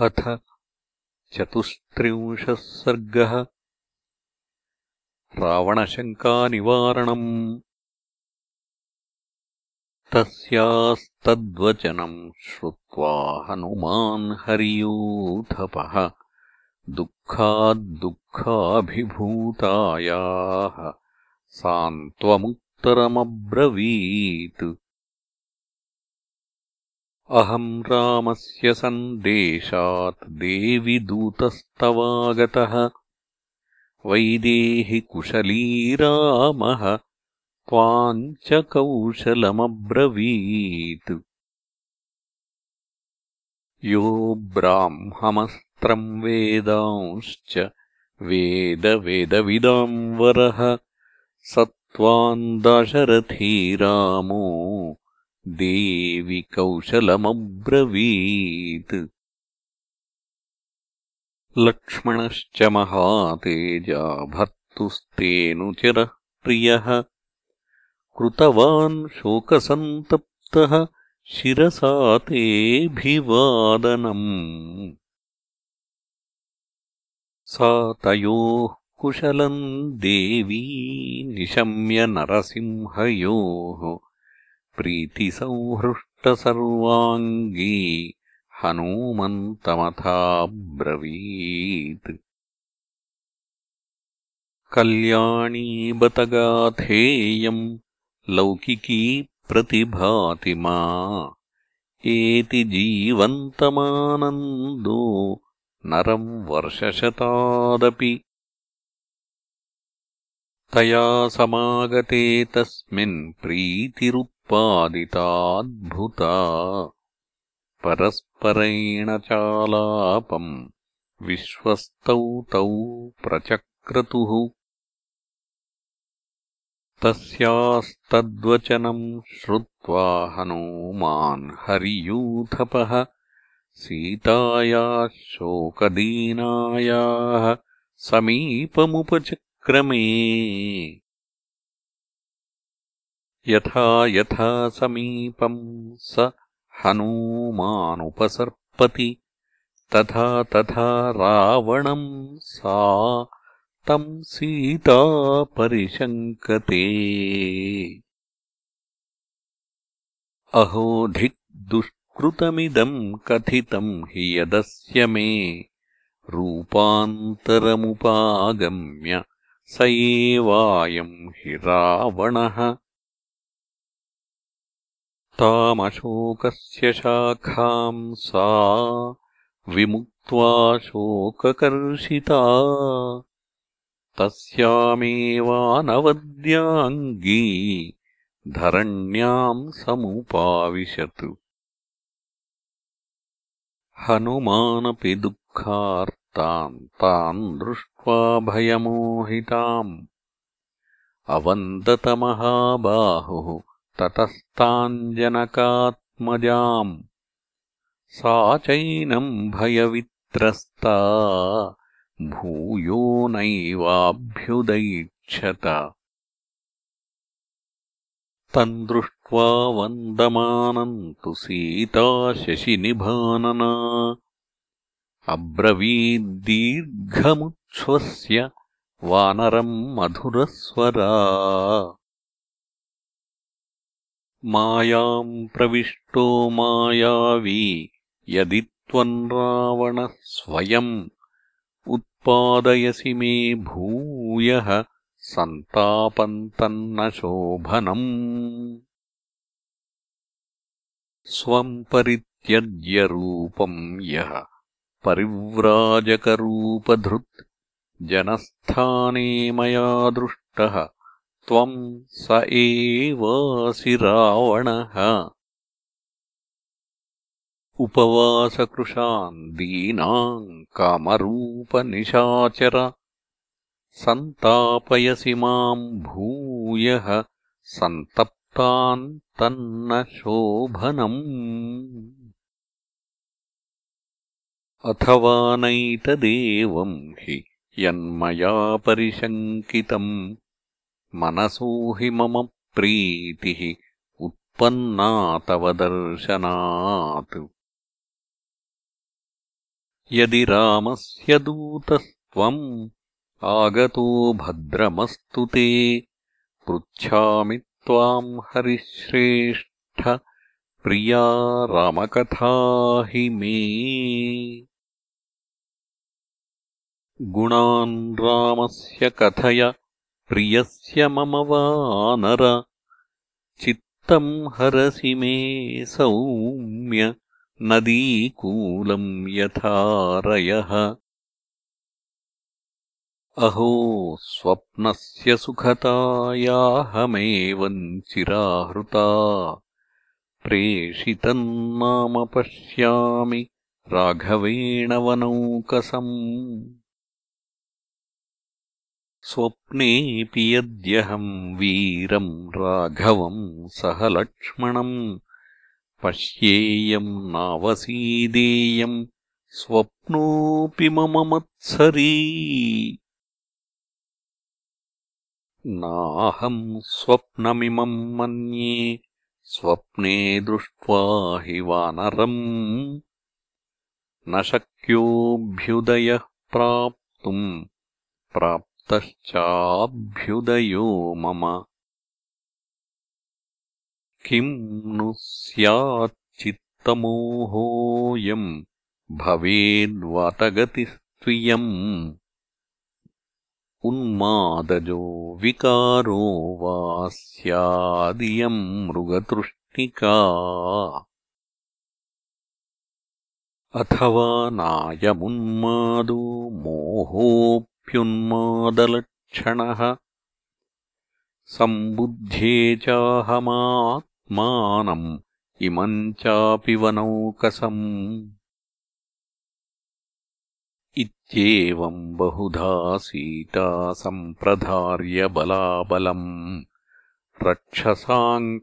अथ चतुस्त्रिंशः सर्गः। रावणशङ्कानिवारणम्। तस्यास्तद्वचनम् श्रुत्वा हनुमान् हरियूथपः। दुःखाद्दुःखाभिभूतायाः। सान्त्वमुत्तरमब्रवीत् अहम् रामस्य सन्देशात् देवि दूतस्तवागतः। वैदेहि कुशली रामः त्वाम् च कौशलमब्रवीत्। यो ब्राह्ममस्त्रम् वेदांश्च वेदवेदविदाम् वरः स त्वाम् दाशरथी रामो देवि कौशलमब्रवीत्। लक्ष्मणश्च महातेजा भर्तुस्तेऽनुचरः प्रियः कृतवान् शोकसन्तप्तः शिरसा तेऽभिवादनम्। सा तयोः कुशलम् देवी निशम्य नरसिंहयोः प्रीतिसंहृष्टसर्वाङ्गी हनूमन्तमथाब्रवीत्। कल्याणी बतगाथेयम् लौकिकी प्रतिभाति मा। एति जीवन्तमानन्दो नरम् वर्षशतादपि। तया समागते तस्मिन् प्रीतिरु उत्पादिताद्भुता परस्परेण चालापम् विश्वस्तौ तौ प्रचक्रतुः। तस्यास्तद्वचनम् श्रुत्वा हनूमान् हरियूथपः सीतायाः शोकदीनायाः समीपमुपचक्रमे यथा यथा समीपम् स हनूमानुपसर्पति तथा तथा रावणम् सा तम् सीता परिशङ्कते अहोधिक् दुष्कृतमिदम् कथितम् हि यदस्य मे रूपान्तरमुपागम्य स एवायम् हि रावणः तामशोकस्य शाखाम् सा विमुक्त्वा शोककर्षिता। तस्यामेवानवद्याङ्गी धरण्याम् समुपाविशत्। हनुमानपि दुःखार्ताम् ताम् दृष्ट्वा भयमोहिताम्। अवन्दतमहाबाहुः ततस्ताञ्जनकात्मजाम् सा चैनम् भयवित्रस्ता भूयो नैवाभ्युदैक्षत तम् दृष्ट्वा वन्दमानम् तु सीता शशिनिभानना। अब्रवीद्दीर्घमुच्छ्वस्य वानरम् मधुरस्वरा मायाम् प्रविष्टो मायावी यदि त्वम् रावणः स्वयम् उत्पादयसि मे भूयः सन्तापम् तन्न शोभनम् स्वम् परित्यज्य रूपम् यः परिव्राजकरूपधृत् जनस्थाने मया दृष्टः त्वम् स एवासि रावणः। उपवासकृशान् दीनाम् कामरूपनिशाचर। सन्तापयसि माम् भूयः सन्तप्तान् तन्न शोभनम्। अथवा नैतदेवम् हि यन्मया परिशङ्कितम् मनसो हि मम प्रीतिः उत्पन्ना तव दर्शनात् यदि रामस्य दूतस्त्वम् आगतो भद्रमस्तु ते पृच्छामि त्वाम् हरिश्रेष्ठ प्रिया रामकथा हि मे गुणान् रामस्य कथय प्रियस्य मम वानर। चित्तम् हरसि मे सौम्य नदीकूलम् यथारयः अहो स्वप्नस्य सुखतायाहमेवम् चिराहृता। प्रेषितम् नाम पश्यामि राघवेण वनौकसम् स्वप्नेऽपि यद्यहम् वीरम् राघवम् सह लक्ष्मणम् पश्येयम् नावसीदेयम् स्वप्नोऽपि मम मत्सरी। नाहम् स्वप्नमिमम् मन्ये स्वप्ने दृष्ट्वा हि वानरम्। न शक्योऽभ्युदयः प्राप्तुम् प्राप् तश्चाभ्युदयो मम। किम् नु स्याच्चित्तमोहोऽयम् भवेद्वातगतिस्त्वियम् उन्मादजो विकारो वा स्यादियम् मृगतृष्णिका अथवा नायमुन्मादो मोहो प्युन्मादलक्षणः। सम्बुध्ये चाहमात्मानम् इमम् चापि वनौकसम्। इत्येवम् बहुधा सीता सम्प्रधार्य बलाबलम्। रक्षसाम्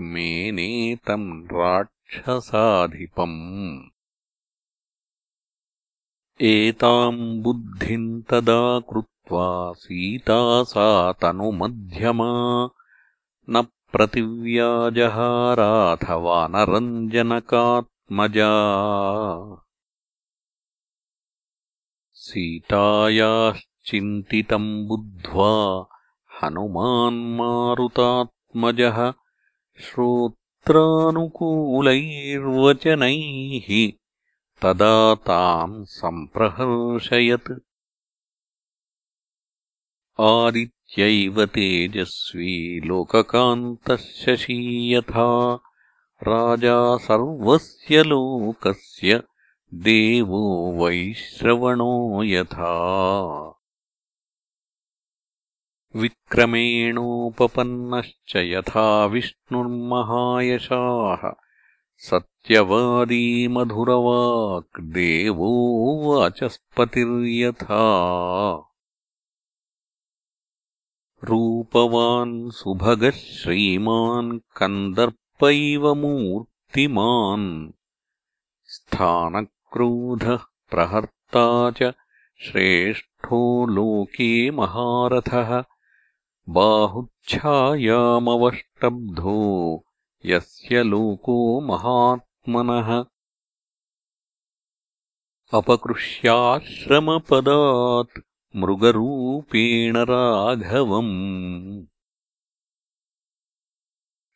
मेनेतम् राक्षसाधिपम् एताम् बुद्धिम् तदा कृत्वा सीता सा तनुमध्यमा न प्रतिव्याजहाराथवानरञ्जनकात्मजा सीतायाश्चिन्तितम् बुद्ध्वा हनुमान्मारुतात्मजः श्रोत्रानुकूलैर्वचनैः तदा ताम् सम्प्रहर्षयत् आदित्यैव तेजस्वी लोककान्तः शशी यथा राजा सर्वस्य लोकस्य देवो वैश्रवणो यथा। विक्रमेणोपपन्नश्च यथा विष्णुर्महायशाः सत्यवादी मधुरवाक् देवो वाचस्पतिर्यथा। रूपवान् सुभगः श्रीमान् कन्दर्पैव मूर्तिमान्। स्थानक्रोधः प्रहर्ता च श्रेष्ठो लोके महारथः। बाहुच्छायामवष्टब्धो यस्य लोको महात्मनः। अपकृष्याश्रमपदात् मृगरूपेण राघवम्।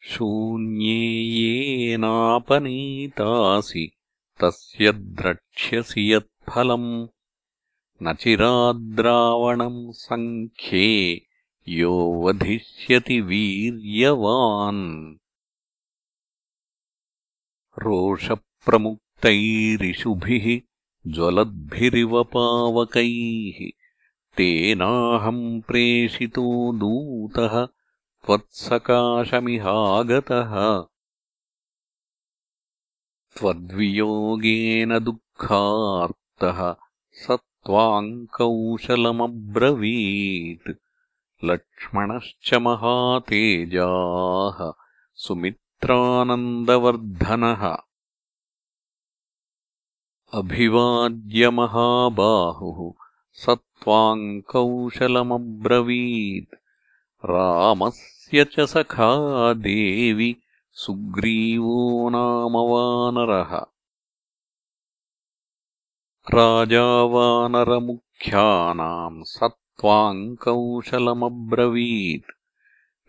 शून्ये येनापनीतासि तस्य द्रक्ष्यसि यत्फलम्। न चिराद्रावणम् सङ्ख्ये यो वधिष्यति वीर्यवान् रोषप्रमुक्तैरिषुभिः ज्वलद्भिरिव पावकैः तेनाहम् प्रेषितो दूतः त्वत्सकाशमिहागतः। त्वद्वियोगेन दुःखार्तः स त्वाम् कौशलमब्रवीत् लक्ष्मणश्च महातेजाः सुमित् त्रानन्दवर्धनः अभिवाद्यमहाबाहुः स त्वाम् कौशलमब्रवीत् रामस्य च सखा देवि सुग्रीवो नाम वानरः राजावानरमुख्यानाम् स त्वाम् कौशलमब्रवीत्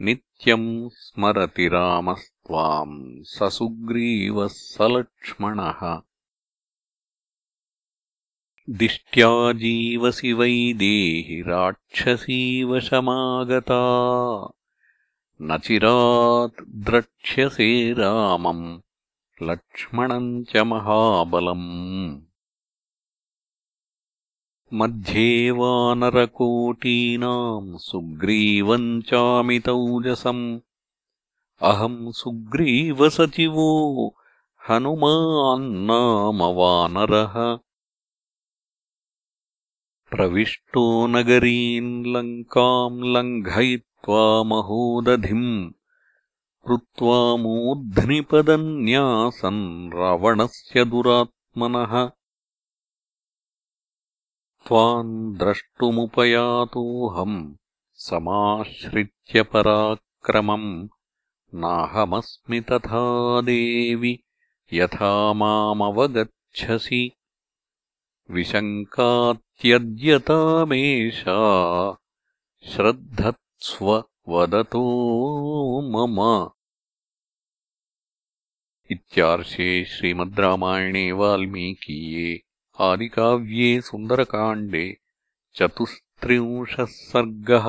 नित्यम् स्मरति रामस्त्वाम् स सुग्रीवः स लक्ष्मणः दिष्ट्या जीवसि वै देहि राक्षसीवशमागता। न चिरात् द्रक्ष्यसे रामम् लक्ष्मणम् च महाबलम् मध्ये वानरकोटीनाम् सुग्रीवम् चामितौजसम् अहम् सुग्रीवसचिवो हनुमान्नाम वानरः प्रविष्टो नगरीम् लङ्काम् लङ्घयित्वा महोदधिम्। कृत्वा मूर्ध्निपदन्यासन् रावणस्य दुरात्मनः त्वाम् द्रष्टुमुपयातोऽहम् समाश्रित्य पराक्रमम् नाहमस्मि तथा देवि यथा मामवगच्छसि। विशङ्कात्यद्यतामेषा श्रद्धत्स्व वदतो मम। इत्यार्षे श्रीमद् रामायणे वाल्मीकीये आदिकाव्ये सुन्दरकाण्डे चतुस्त्रिंशः सर्गः